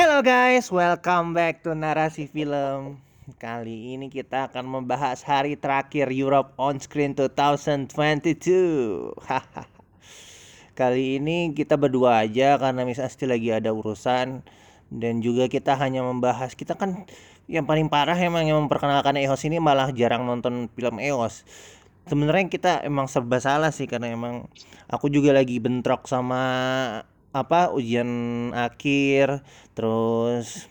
Hello guys, welcome back to Narasi Film. Kali ini kita akan membahas hari terakhir Europe on Screen 2022. Hahaha. Kali ini kita berdua aja karena Miss Asti lagi ada urusan dan juga kita hanya membahas kita kan yang paling parah emang yang memperkenalkan EOS ini malah jarang nonton film EOS. Sebenarnya kita emang serba salah sih karena emang aku juga lagi bentrok sama apa ujian akhir terus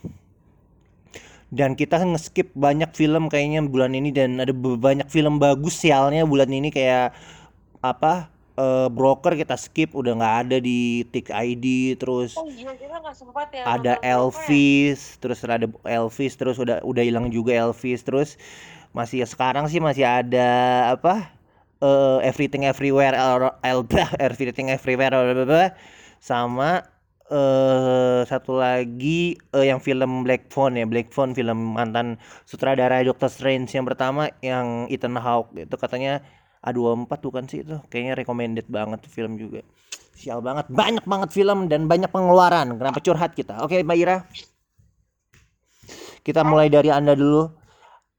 dan kita ngeskip banyak film kayaknya bulan ini dan ada banyak film bagus sialnya bulan ini kayak apa eh, broker kita skip udah nggak ada di Tik ID terus Oh iya, sempat ya ada ya? Elvis terus ada Elvis terus udah udah hilang juga Elvis terus masih sekarang sih masih ada apa eh, Everything Everywhere All- Everything Everywhere blah, blah, blah. Sama eh satu lagi eh, yang film Black Phone ya Black Phone film mantan sutradara Doctor Strange yang pertama yang Ethan Hawke. Itu katanya A24 bukan sih itu? Kayaknya recommended banget tuh film juga. Sial banget. Banyak banget film dan banyak pengeluaran. Kenapa curhat kita? Oke Mbak Ira. Kita mulai dari anda dulu.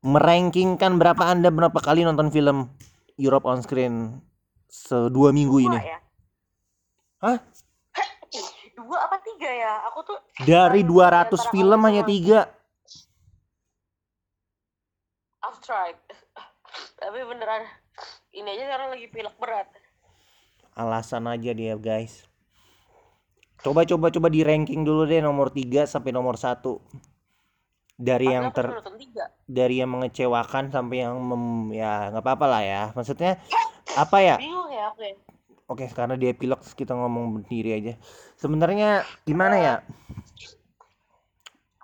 Merankingkan berapa anda berapa kali nonton film Europe on Screen? Sedua minggu ini. Dua ya? Hah? Dua apa tiga ya? Aku tuh dari Aduh, 200 antara film hanya tiga I've tried. Tapi beneran ini aja sekarang lagi pilek berat. alasan aja dia guys coba coba coba di ranking dulu deh nomor 3 sampai nomor 1 dari yang Padahal aku ter dari yang mengecewakan sampai yang mem, ya nggak apa-apa lah ya maksudnya apa ya Bingung ya ya. Oke karena dia pilek kita ngomong berdiri aja. Sebenarnya gimana ya?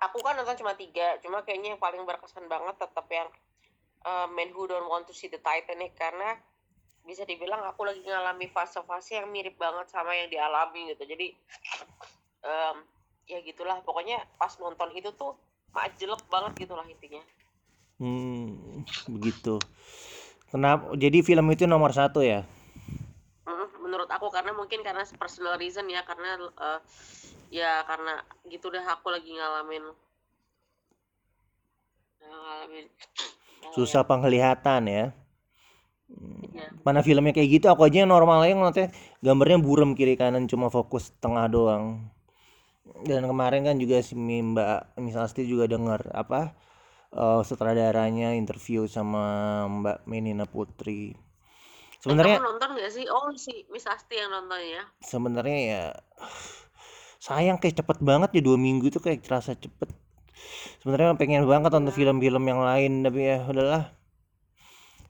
Aku kan nonton cuma tiga, cuma kayaknya yang paling berkesan banget tetap yang uh, Man Who Don't Want to See the Titanic karena bisa dibilang aku lagi ngalami fase-fase yang mirip banget sama yang dialami gitu. Jadi em, ya gitulah. Pokoknya pas nonton itu tuh majelek banget gitu lah intinya. hmm, begitu. Kenapa? Jadi film itu nomor satu ya menurut aku karena mungkin karena personal reason ya karena eh, ya karena gitu deh aku lagi ngalamin. Susah penglihatan ya. Ya, mana filmnya kayak gitu aku aja yang normal aja ngeliatnya gambarnya buram kiri kanan cuma fokus tengah doang. Dan kemarin kan juga si Mbak Miss Asti juga denger apa eh, sutradaranya interview sama Mbak Menina Putri sebenarnya kamu nonton gak sih? Oh si Miss Asti yang nonton ya. Sebenarnya ya sayang kayak cepet banget ya dua minggu itu kayak terasa cepet. Sebenarnya pengen banget nonton Iya. film-film yang lain tapi ya udahlah.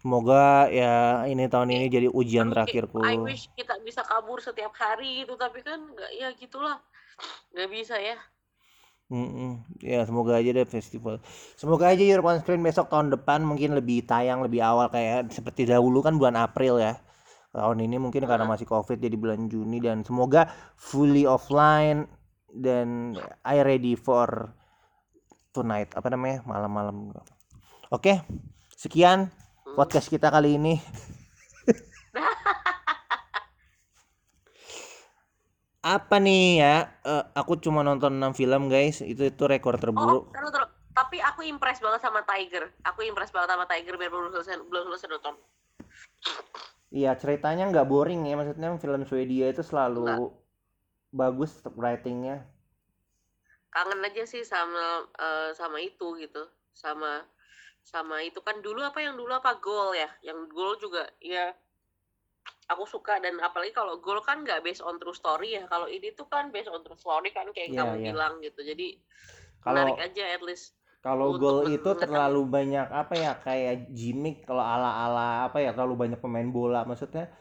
Semoga ya ini tahun ini jadi ujian kayak, terakhirku. I wish kita bisa kabur setiap hari gitu tapi kan nggak ya gitulah. Nggak bisa ya Mm-mm. Ya semoga aja deh festival. Semoga aja Europe on Screen besok tahun depan mungkin lebih tayang lebih awal kayak seperti dahulu kan bulan April ya. Tahun ini mungkin karena masih Covid jadi bulan Juni dan semoga fully offline dan I ready for tonight apa namanya malam-malam. Oke, sekian Hmm. podcast kita kali ini. Apa nih ya? Eh, aku cuma nonton 6 film guys. Itu itu rekor oh terburuk. terus terus tapi aku impress banget sama Tiger aku impress banget sama Tiger biar belum selesai belum selesai nonton Iya ceritanya nggak boring ya maksudnya film Swedia itu selalu bagus writingnya. kangen aja sih sama eh, sama itu gitu sama sama itu kan dulu apa yang dulu apa Goal ya yang Goal juga ya aku suka dan apalagi kalau Goal kan nggak based on true story ya kalau ini tuh kan based on true story kan kayak Iya kamu iya. bilang gitu jadi Kalau menarik aja at least kalau gol itu mengesan terlalu banyak apa ya kayak gimmick kalau ala-ala apa ya terlalu banyak pemain bola maksudnya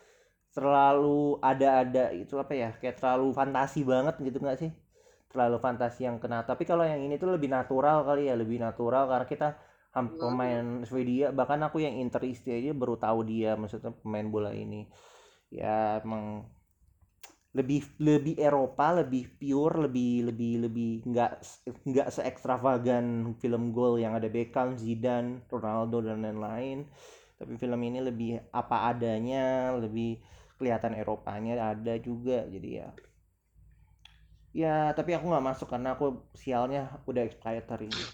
terlalu ada-ada itu apa ya kayak terlalu fantasi banget gitu nggak sih? Terlalu fantasi yang kena. Tapi kalau yang ini tuh lebih natural kali ya lebih natural karena kita Hmm. pemain Swedia bahkan aku yang Inter Isti aja baru tahu dia maksudnya pemain bola ini. Ya emang lebih lebih Eropa, lebih pure, lebih lebih lebih nggak nggak se ekstravagan film gol yang ada Beckham, Zidane, Ronaldo dan lain-lain. Tapi film ini lebih apa adanya, lebih kelihatan Eropanya ada juga. Jadi ya Ya, tapi aku nggak masuk karena aku sialnya udah expired hari ini.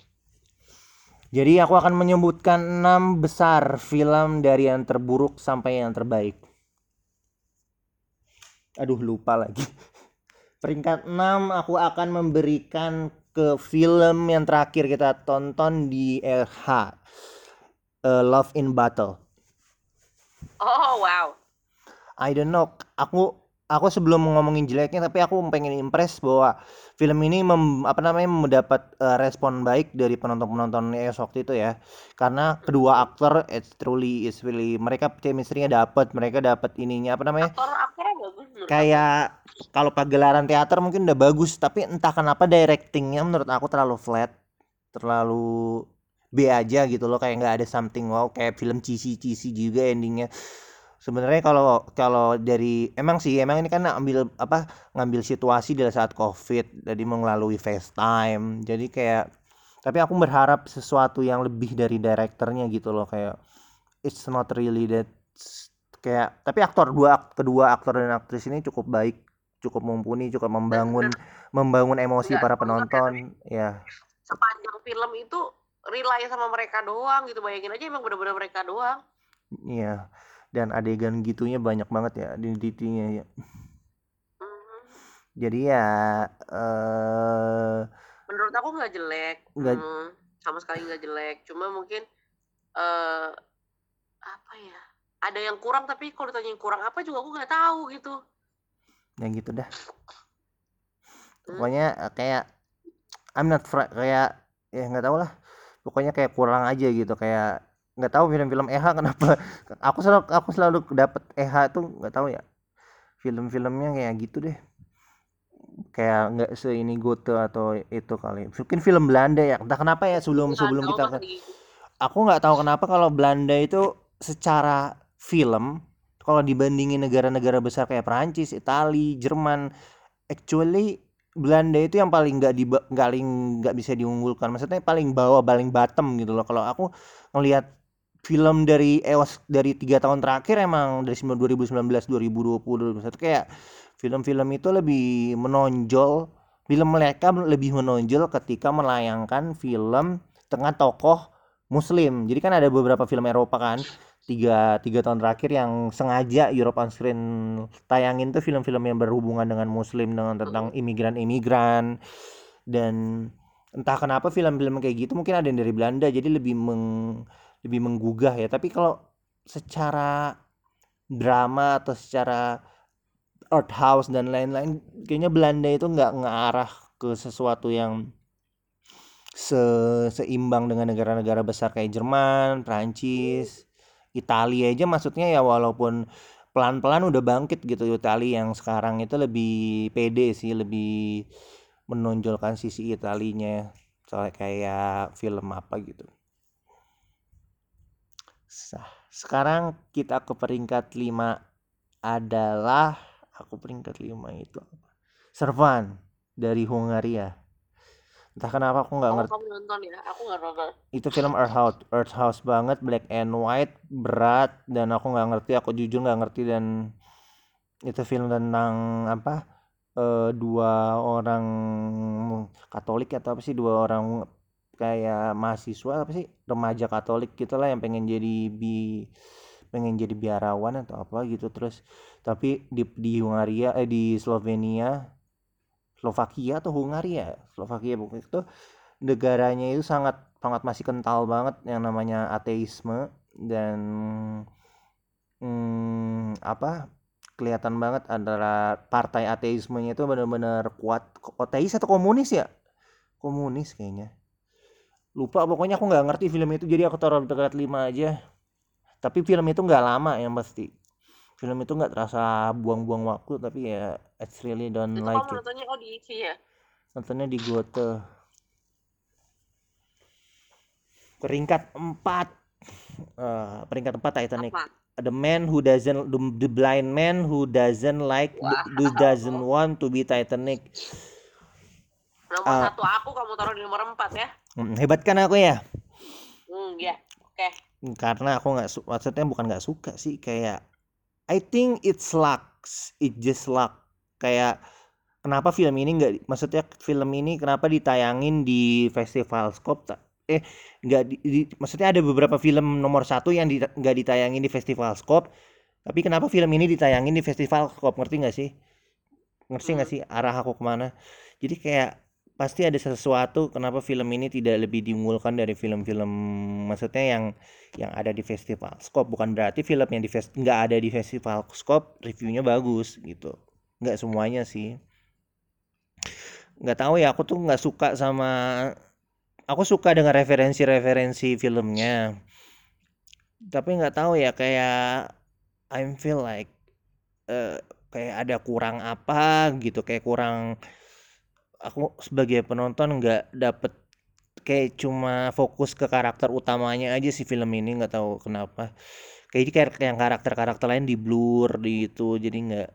Jadi aku akan menyebutkan enam besar film dari yang terburuk sampai yang terbaik. Aduh lupa lagi. Peringkat 6 aku akan memberikan ke film yang terakhir kita tonton di RH. Uh, Love in Battle. Oh wow. I don't know. Aku aku sebelum ngomongin jeleknya tapi aku pengen impress bahwa film ini mem, apa namanya mendapat uh, respon baik dari penonton-penonton EOS waktu itu ya. Karena kedua aktor it's truly is really mereka chemistry-nya dapat, mereka dapat ininya apa namanya? Aktor aktornya. Kayak kalau pagelaran teater mungkin udah bagus, tapi entah kenapa directingnya menurut aku terlalu flat, terlalu B aja gitu loh kayak nggak ada something wow kayak film cheesy-cheesy juga endingnya. Sebenarnya kalau kalau dari emang sih emang ini kan ambil apa ngambil situasi dari saat covid jadi melalui FaceTime jadi kayak tapi aku berharap sesuatu yang lebih dari direkturnya gitu loh kayak it's not really that kayak tapi aktor dua kedua aktor dan aktris ini cukup baik cukup mumpuni cukup membangun membangun emosi Nggak, para ya, penonton ya Sepanjang film itu rely sama mereka doang gitu. Bayangin aja emang bener-bener mereka doang. Iya, dan adegan gitunya banyak banget ya identitinya ya. Mhm. Jadi ya eh Menurut aku nggak jelek. nggak Hmm, sama sekali nggak jelek. Cuma mungkin eh apa ya? Ada yang kurang tapi kalau ditanya yang kurang apa juga aku nggak tahu gitu. yang gitu dah. Hmm. Pokoknya eh, kayak I'm not fr kayak ya nggak tahu lah. Pokoknya kayak kurang aja gitu kayak nggak tahu film-film EH kenapa aku selalu aku selalu dapet EH tuh nggak tahu ya film-filmnya kayak gitu deh kayak nggak se ini Gote atau itu kali mungkin film Belanda ya entah kenapa ya sebelum sebelum kita aku nggak tahu kenapa kalau Belanda itu secara film kalau dibandingin negara-negara besar kayak Perancis, Italia, Jerman, actually Belanda itu yang paling nggak di paling nggak bisa diunggulkan. Maksudnya paling bawah, paling bottom gitu loh. Kalau aku ngelihat film dari EOS dari tiga tahun terakhir emang dari 2019, 2020, 2021 kayak film-film itu lebih menonjol, film mereka lebih menonjol ketika melayangkan film tengah tokoh Muslim. Jadi kan ada beberapa film Eropa kan tiga tiga tahun terakhir yang sengaja Europe on Screen tayangin tuh film-film yang berhubungan dengan Muslim dengan tentang imigran-imigran. Dan entah kenapa film-film kayak gitu mungkin ada yang dari Belanda jadi lebih meng, lebih menggugah ya. Tapi kalau secara drama atau secara art house dan lain-lain kayaknya Belanda itu nggak ngarah ke sesuatu yang se seimbang dengan negara-negara besar kayak Jerman, Prancis, Italia aja maksudnya ya walaupun pelan-pelan udah bangkit gitu Italia yang sekarang itu lebih pede sih lebih menonjolkan sisi Italinya. Soalnya kayak film apa gitu. Sah. sekarang kita ke peringkat 5 adalah aku peringkat 5 itu Servan dari Hungaria entah kenapa aku nggak Oh, ngerti kamu nonton ya? Aku nggak nonton. itu film Earth House Earth House banget black and white berat dan aku nggak ngerti aku jujur nggak ngerti dan itu film tentang apa eh, dua orang Katolik atau apa sih dua orang kayak mahasiswa apa sih remaja Katolik gitulah yang pengen jadi bi pengen jadi biarawan atau apa gitu terus tapi di di Hungaria eh di Slovenia Slovakia atau Hungaria Slovakia pokoknya itu negaranya itu sangat sangat masih kental banget yang namanya ateisme dan hmm, apa kelihatan banget antara partai ateismenya itu benar-benar kuat. Ateis atau komunis ya? Komunis kayaknya. Lupa pokoknya aku nggak ngerti film itu jadi aku taruh dekat 5 aja. Tapi film itu nggak lama yang pasti film itu nggak terasa buang-buang waktu tapi ya it's really don't Itu like kamu it nontonnya oh di ya? nontonnya di Gote peringkat 4 Eh, peringkat 4 Titanic Apa? the man who doesn't the, the blind man who doesn't like Wow. who doesn't want to be Titanic Nomor Ah. satu aku kamu taruh di nomor empat ya? Hmm, hebat kan aku ya Hmm, ya. Oke. karena aku nggak su- maksudnya bukan nggak suka sih kayak I think it's luck it just luck. Kayak kenapa film ini nggak maksudnya film ini kenapa ditayangin di festival Scope eh nggak di, di- maksudnya ada beberapa film nomor satu yang di- nggak ditayangin di festival Scope tapi kenapa film ini ditayangin di festival Scope ngerti nggak sih? Ngerti nggak Hmm. sih arah aku ke mana? Jadi kayak pasti ada sesuatu kenapa film ini tidak lebih diunggulkan dari film-film maksudnya yang yang ada di festival Scope. Bukan berarti film yang di nggak ada di festival Scope reviewnya bagus gitu. Nggak semuanya sih. Nggak tahu ya aku tuh nggak suka sama aku suka dengan referensi-referensi filmnya. Tapi nggak tahu ya kayak I feel like eh, kayak ada kurang apa gitu kayak kurang aku sebagai penonton nggak dapet kayak cuma fokus ke karakter utamanya aja sih film ini nggak tahu kenapa. Kayak kayak yang karakter-karakter lain di blur di itu jadi nggak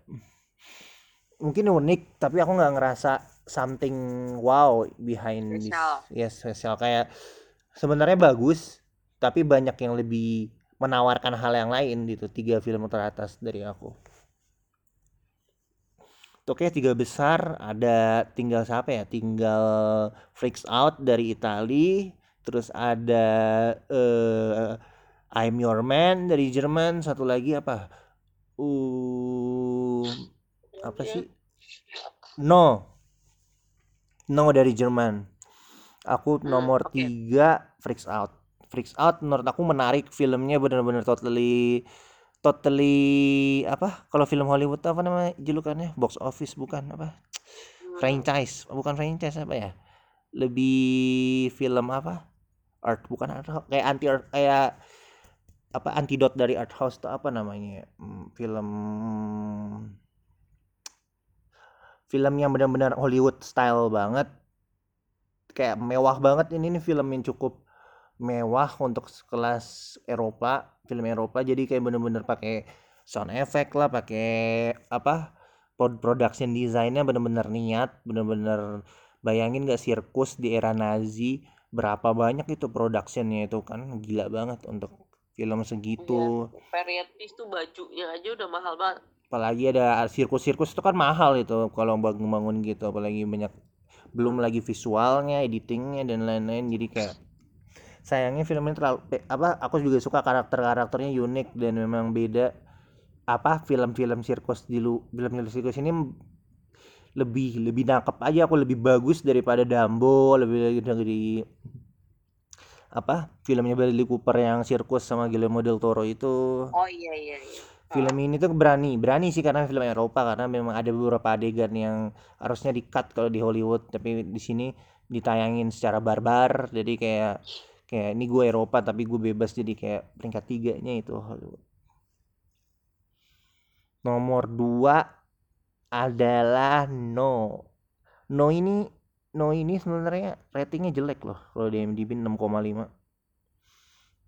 mungkin unik tapi aku nggak ngerasa something wow behind this. Spesial. yes spesial. Kayak sebenarnya bagus tapi banyak yang lebih menawarkan hal yang lain gitu tiga film teratas dari aku Oke tiga besar ada tinggal siapa ya? Tinggal Freaks Out dari Itali terus ada eh I'm Your Man dari Jerman satu lagi apa? Uh apa Iya. sih? No. No dari Jerman. Aku Hmm, nomor tiga Freaks Out. Freaks Out menurut aku menarik filmnya benar-benar totally totally apa kalau film Hollywood apa namanya julukannya? Box office bukan apa? Franchise bukan franchise apa ya? Lebih film apa? Art bukan art house kayak anti art kayak apa antidot dari art house tuh apa namanya ya? Hmm, film film yang benar-benar Hollywood style banget. Kayak mewah banget ini nih film yang cukup mewah untuk kelas Eropa film Eropa jadi kayak bener-bener pakai sound effect lah pakai apa prod- production desainnya bener-bener niat bener-bener bayangin gak sirkus di era Nazi berapa banyak itu productionnya itu kan gila banget untuk film segitu Iya, period piece tuh bajunya aja udah mahal banget. apalagi ada sirkus-sirkus itu kan mahal itu kalau bangun-bangun gitu apalagi banyak belum lagi visualnya editingnya dan lain-lain jadi kayak sayangnya film ini terlalu eh, apa aku juga suka karakter-karakternya unik dan memang beda. Apa film-film sirkus di lu film-film sirkus ini lebih lebih nangkep aja. Aku lebih bagus daripada Dumbo lebih dari apa filmnya Bradley Cooper yang sirkus sama Guillermo del Toro itu. Oh iya iya iya. film ini tuh berani berani sih karena film Eropa karena memang ada beberapa adegan yang harusnya di cut kalau di Hollywood. Tapi di sini ditayangin secara barbar jadi kayak kayak ini gue Eropa tapi gue bebas jadi kayak peringkat tiganya itu. Hollywood nomor dua adalah No. No ini No ini sebenarnya ratingnya jelek loh kalau di IMDb 6,5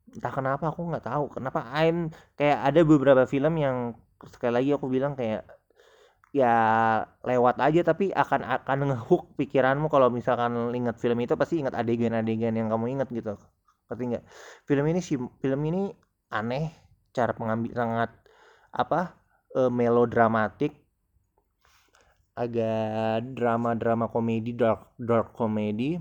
entah kenapa aku nggak tahu. Kenapa I'm kayak ada beberapa film yang sekali lagi aku bilang kayak ya lewat aja tapi akan akan ngehook pikiranmu. Kalau misalkan ingat film itu pasti ingat adegan-adegan yang kamu ingat gitu. Ngerti nggak? Film ini sih film ini aneh cara pengambil sangat apa eh, melodramatik. Agak drama-drama komedi dark dark komedi.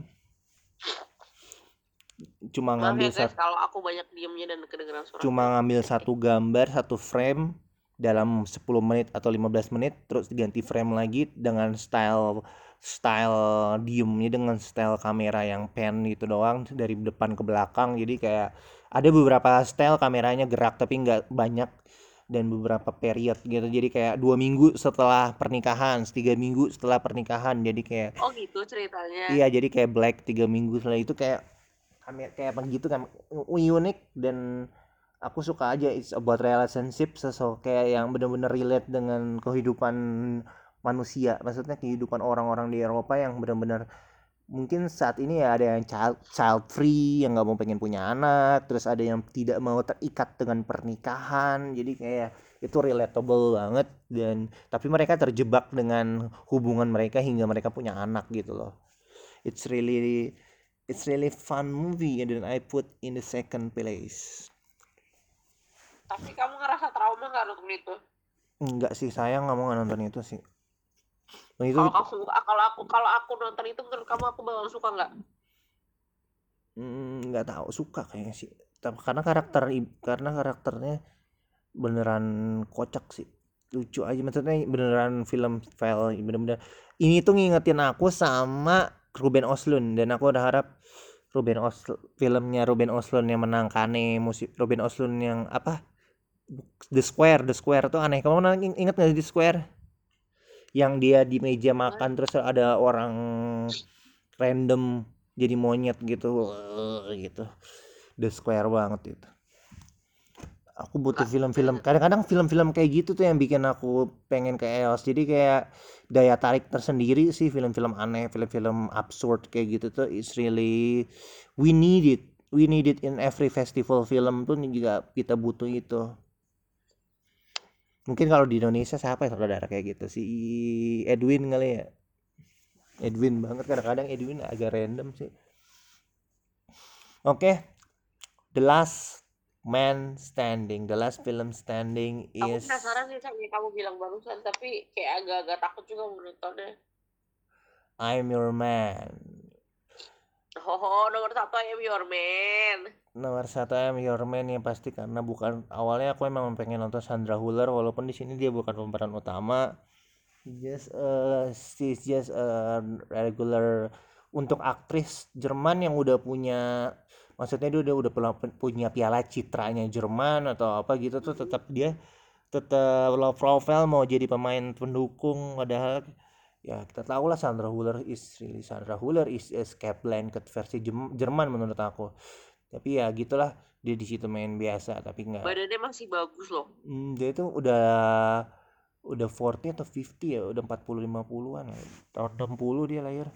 Cuma Maaf ngambil ya guys satu kalau aku banyak diemnya dan kedengeran suara. cuma ngambil satu gambar satu frame dalam 10 menit atau 15 menit terus diganti frame lagi dengan style style diemnya dengan style kamera yang pan gitu doang dari depan ke belakang. Jadi kayak ada beberapa style kameranya gerak tapi nggak banyak dan beberapa period gitu. Jadi kayak dua minggu setelah pernikahan tiga minggu setelah pernikahan. Jadi kayak Oh gitu ceritanya. Iya, jadi kayak Black tiga minggu setelah itu kayak kayak kayak begitu kan unik dan aku suka aja it's about relationship sesuatu kayak yang benar-benar relate dengan kehidupan manusia. Maksudnya kehidupan orang-orang di Eropa yang benar-benar mungkin saat ini ya ada yang child child free yang nggak mau pengen punya anak, terus ada yang tidak mau terikat dengan pernikahan. Jadi kayak itu relatable banget dan tapi mereka terjebak dengan hubungan mereka hingga mereka punya anak gitu loh it's really it's really fun movie and then I put in the second place Tapi kamu ngerasa trauma nggak nonton itu? enggak sih sayang nggak mau nonton itu sih Nah, itu Kalau kamu kalau aku kalau aku nonton itu menurut kamu aku bakal suka nggak? mm, nggak tahu suka kayaknya sih. Tapi karena karakter karena karakternya beneran kocak sih. Lucu aja maksudnya beneran film file bener-bener. Ini tuh ngingetin aku sama Ruben Östlund dan aku udah harap Ruben Östlund filmnya Ruben Östlund yang menang Kane musik Ruben Östlund yang apa The Square The Square tuh aneh. Kamu inget nggak The Square? Yang dia di meja makan terus ada orang random jadi monyet gitu. Eh, gitu. The Square banget itu. Aku butuh film-film. kadang-kadang film-film kayak gitu tuh yang bikin aku pengen ke EOS. Jadi kayak daya tarik tersendiri sih film-film aneh film-film absurd kayak gitu tuh. It's really we need it. We need it in every festival film tuh juga kita butuh itu mungkin kalau di Indonesia siapa ya saudara kayak gitu? Si Edwin kali ya? Edwin banget kadang-kadang Edwin agak random sih. Oke The Last Man Standing. The Last Film Standing Aku is penasaran sih sama yang kamu bilang barusan tapi kayak agak-agak takut juga menontonnya. I'm Your Man. Oh, nomor satu I am your man. Nomor satu I'm Your Man yang pasti. Karena bukan awalnya aku emang pengen nonton Sandra Huller walaupun di sini dia bukan pemeran utama. Just uh, she's just a regular untuk aktris Jerman yang udah punya maksudnya dia udah udah punya piala citranya Jerman atau apa gitu. Tuh tetap dia tetap low profile mau jadi pemain pendukung. Padahal ya kita tahu lah Sandra Huller is really Sandra Huller is Escape Blanket versi Jerman menurut aku tapi ya gitulah dia di situ main biasa tapi nggak Badannya masih bagus loh. Hmm, dia itu udah udah 40 atau 50 ya, udah 40 50-an. ya. Tahun 60 dia lahir.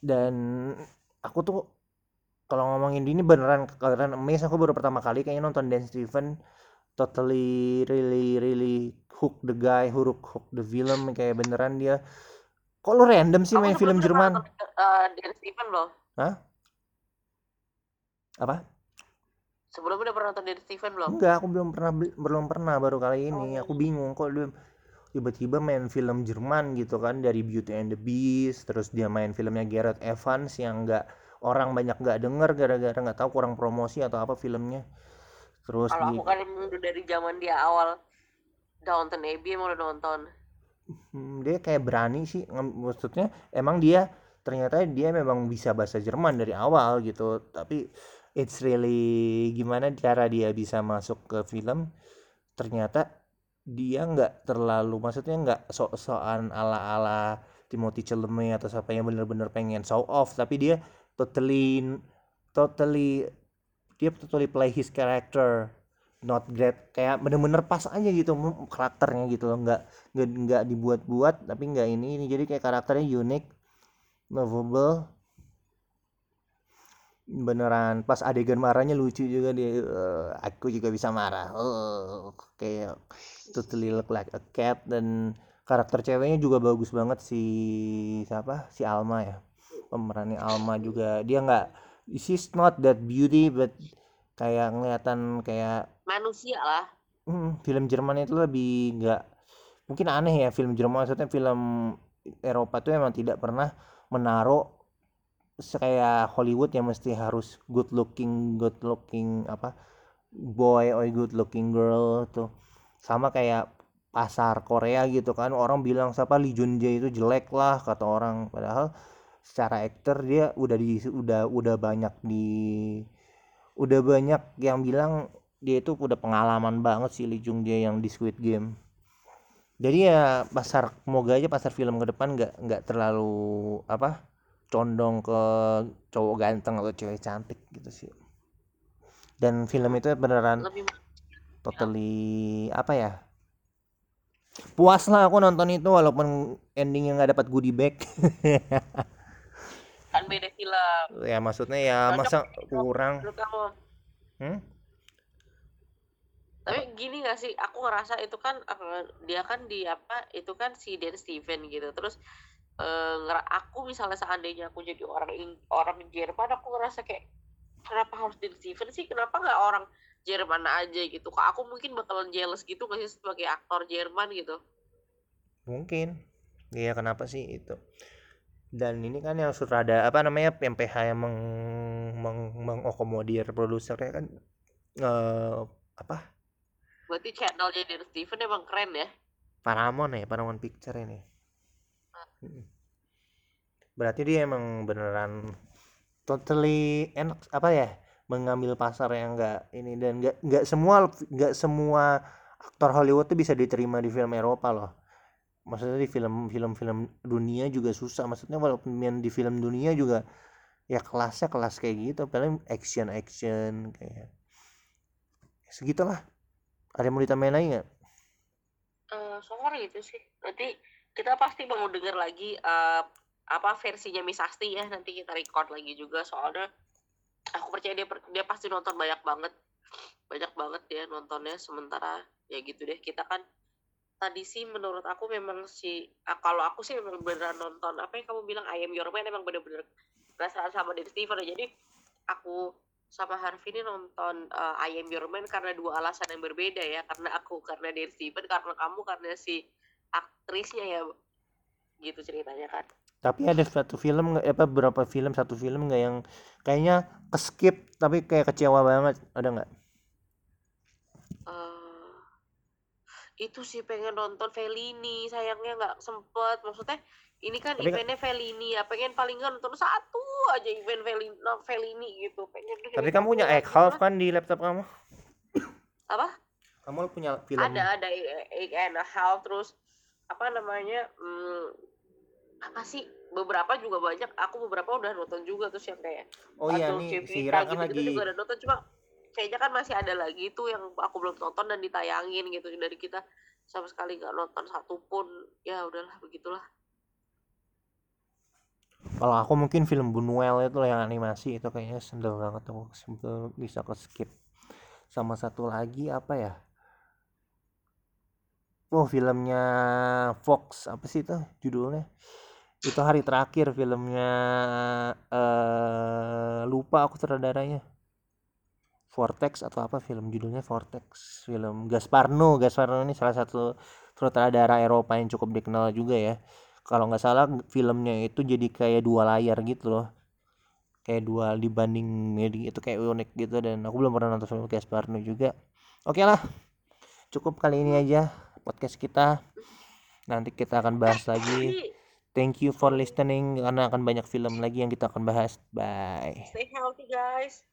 Dan aku tuh kalau ngomongin ini beneran kalian amazed aku baru pertama kali kayaknya nonton Dan Stephen totally really really hook the guy who hook, the film kayak beneran dia kok lu random sih Kamu main film Jerman nonton, eh, Dan Stephen belum? Apa Sebelumnya udah pernah nonton Dan Stephen belum? Enggak, aku belum pernah belum pernah baru kali ini. Oh. Aku bingung kok dia tiba-tiba main film Jerman gitu kan dari Beauty and the Beast, terus dia main filmnya Gareth Evans yang enggak orang banyak nggak denger gara-gara nggak tahu kurang promosi atau apa filmnya. Terus Kalau di aku kan udah dari zaman dia awal Downton Abbey emang udah nonton. Hmm, dia kayak berani sih maksudnya emang dia ternyata dia memang bisa bahasa Jerman dari awal gitu tapi it's really gimana cara dia bisa masuk ke film ternyata dia nggak terlalu maksudnya nggak sok-sokan ala-ala Timothy Chalamet atau siapa yang bener-bener pengen show off tapi dia totally totally dia totally play his character not great kayak bener-bener pas aja gitu karakternya gitu loh nggak nggak dibuat-buat tapi nggak ini ini. Jadi kayak karakternya unik lovable beneran pas adegan marahnya lucu juga dia "Eh, aku juga bisa marah. Oh kayak totally look like a cat. Dan karakter ceweknya juga bagus banget si siapa? Si Alma ya. Pemerannya Alma juga. Dia nggak she's not that beauty but kayak ngeliatan kayak Manusia lah. Hmm, film Jerman itu lebih nggak mungkin aneh ya film Jerman. Maksudnya film Eropa tuh emang tidak pernah menaruh kayak Hollywood yang mesti harus good looking good looking apa boy or good looking girl tuh. Sama kayak pasar Korea gitu kan orang bilang siapa Lee Jun Jae itu jelek lah kata orang. Padahal secara aktor dia udah di udah udah banyak di udah banyak yang bilang dia itu udah pengalaman banget sih Lee Jung Jae yang di Squid Game. Jadi ya pasar semoga aja pasar film ke depan nggak nggak terlalu apa condong ke cowok ganteng atau cewek cantik gitu sih dan film itu beneran Lebih totally apa ya puas lah aku nonton itu walaupun endingnya nggak dapat goodie bag kan beda film. ya maksudnya ya Cocok masa kurang kamu? hmm? Tapi gini gak sih, aku ngerasa itu kan eh, dia kan di apa? Itu kan si Dan Steven gitu. Terus eh, ngera- aku misalnya seandainya aku jadi orang orang Jerman, aku ngerasa kayak kenapa harus Dan Steven sih? Kenapa nggak orang Jerman aja gitu? Kok aku mungkin bakalan jealous gitu nggak sih sebagai aktor Jerman gitu? mungkin Iya kenapa sih itu? Dan ini kan yang sutrada apa namanya yang PH yang meng, meng mengakomodir produsernya kan eh apa? Berarti channelnya Dear Steven emang keren ya? Paramount ya, Paramount Picture ini. Berarti dia emang beneran totally enak apa ya? Mengambil pasar yang enggak ini dan enggak enggak semua enggak semua aktor Hollywood tuh bisa diterima di film Eropa loh. Maksudnya di film-film dunia juga susah. Maksudnya walaupun main di film dunia juga ya kelasnya kelas kayak gitu, paling action action kayak segitulah. Ada yang mau ditambahin lagi nggak? Eh, sorry itu sih. Nanti kita pasti mau denger lagi eh, apa versinya Miss Asti ya. Nanti kita record lagi juga soalnya aku percaya dia dia pasti nonton banyak banget. Banyak banget ya nontonnya sementara ya gitu deh. Kita kan tadi sih menurut aku memang si ah, kalau aku sih memang beneran nonton apa yang kamu bilang I Am Your Man emang bener-bener perasaan sama Dave Steven ya. Jadi aku sama Harvey ini nonton uh, I Your Man karena dua alasan yang berbeda ya karena aku karena Dave Steven karena kamu karena si aktrisnya ya gitu ceritanya kan Tapi ada satu film apa beberapa film satu film nggak yang kayaknya keskip tapi kayak kecewa banget ada nggak? Eh, itu sih pengen nonton Fellini sayangnya nggak sempet maksudnya ini kan Tapi kan- eventnya Fellini ya pengen paling nggak nonton satu aja event Fellini, Fellini gitu pengen Tapi kamu punya egg half kan di laptop kamu? apa Kamu punya film ada ada egg and a half terus apa namanya hmm, apa sih beberapa juga banyak aku beberapa udah nonton juga terus yang kayak Oh iya nih si kan gitu-gitu lagi juga udah nonton. Cuma kayaknya kan masih ada lagi tuh yang aku belum nonton dan ditayangin gitu. Dari kita sama sekali nggak nonton satu pun ya udahlah begitulah. Kalau aku mungkin film Buñuel itu yang animasi itu kayaknya sendal banget aku bisa ke skip. Sama satu lagi apa ya? Oh filmnya Fox apa sih itu judulnya? Itu hari terakhir filmnya eh lupa aku sutradaranya. Vortex atau apa film judulnya Vortex. Film Gasparno. Gasparno ini salah satu sutradara Eropa yang cukup dikenal juga ya. Kalau nggak salah filmnya itu jadi kayak dua layar gitu loh. Kayak dua dibanding itu kayak unik gitu. Dan aku belum pernah nonton film Gasparno juga. Oke lah cukup kali ini aja podcast kita. Nanti kita akan bahas lagi. Thank you for listening karena akan banyak film lagi yang kita akan bahas. Bye. Stay healthy guys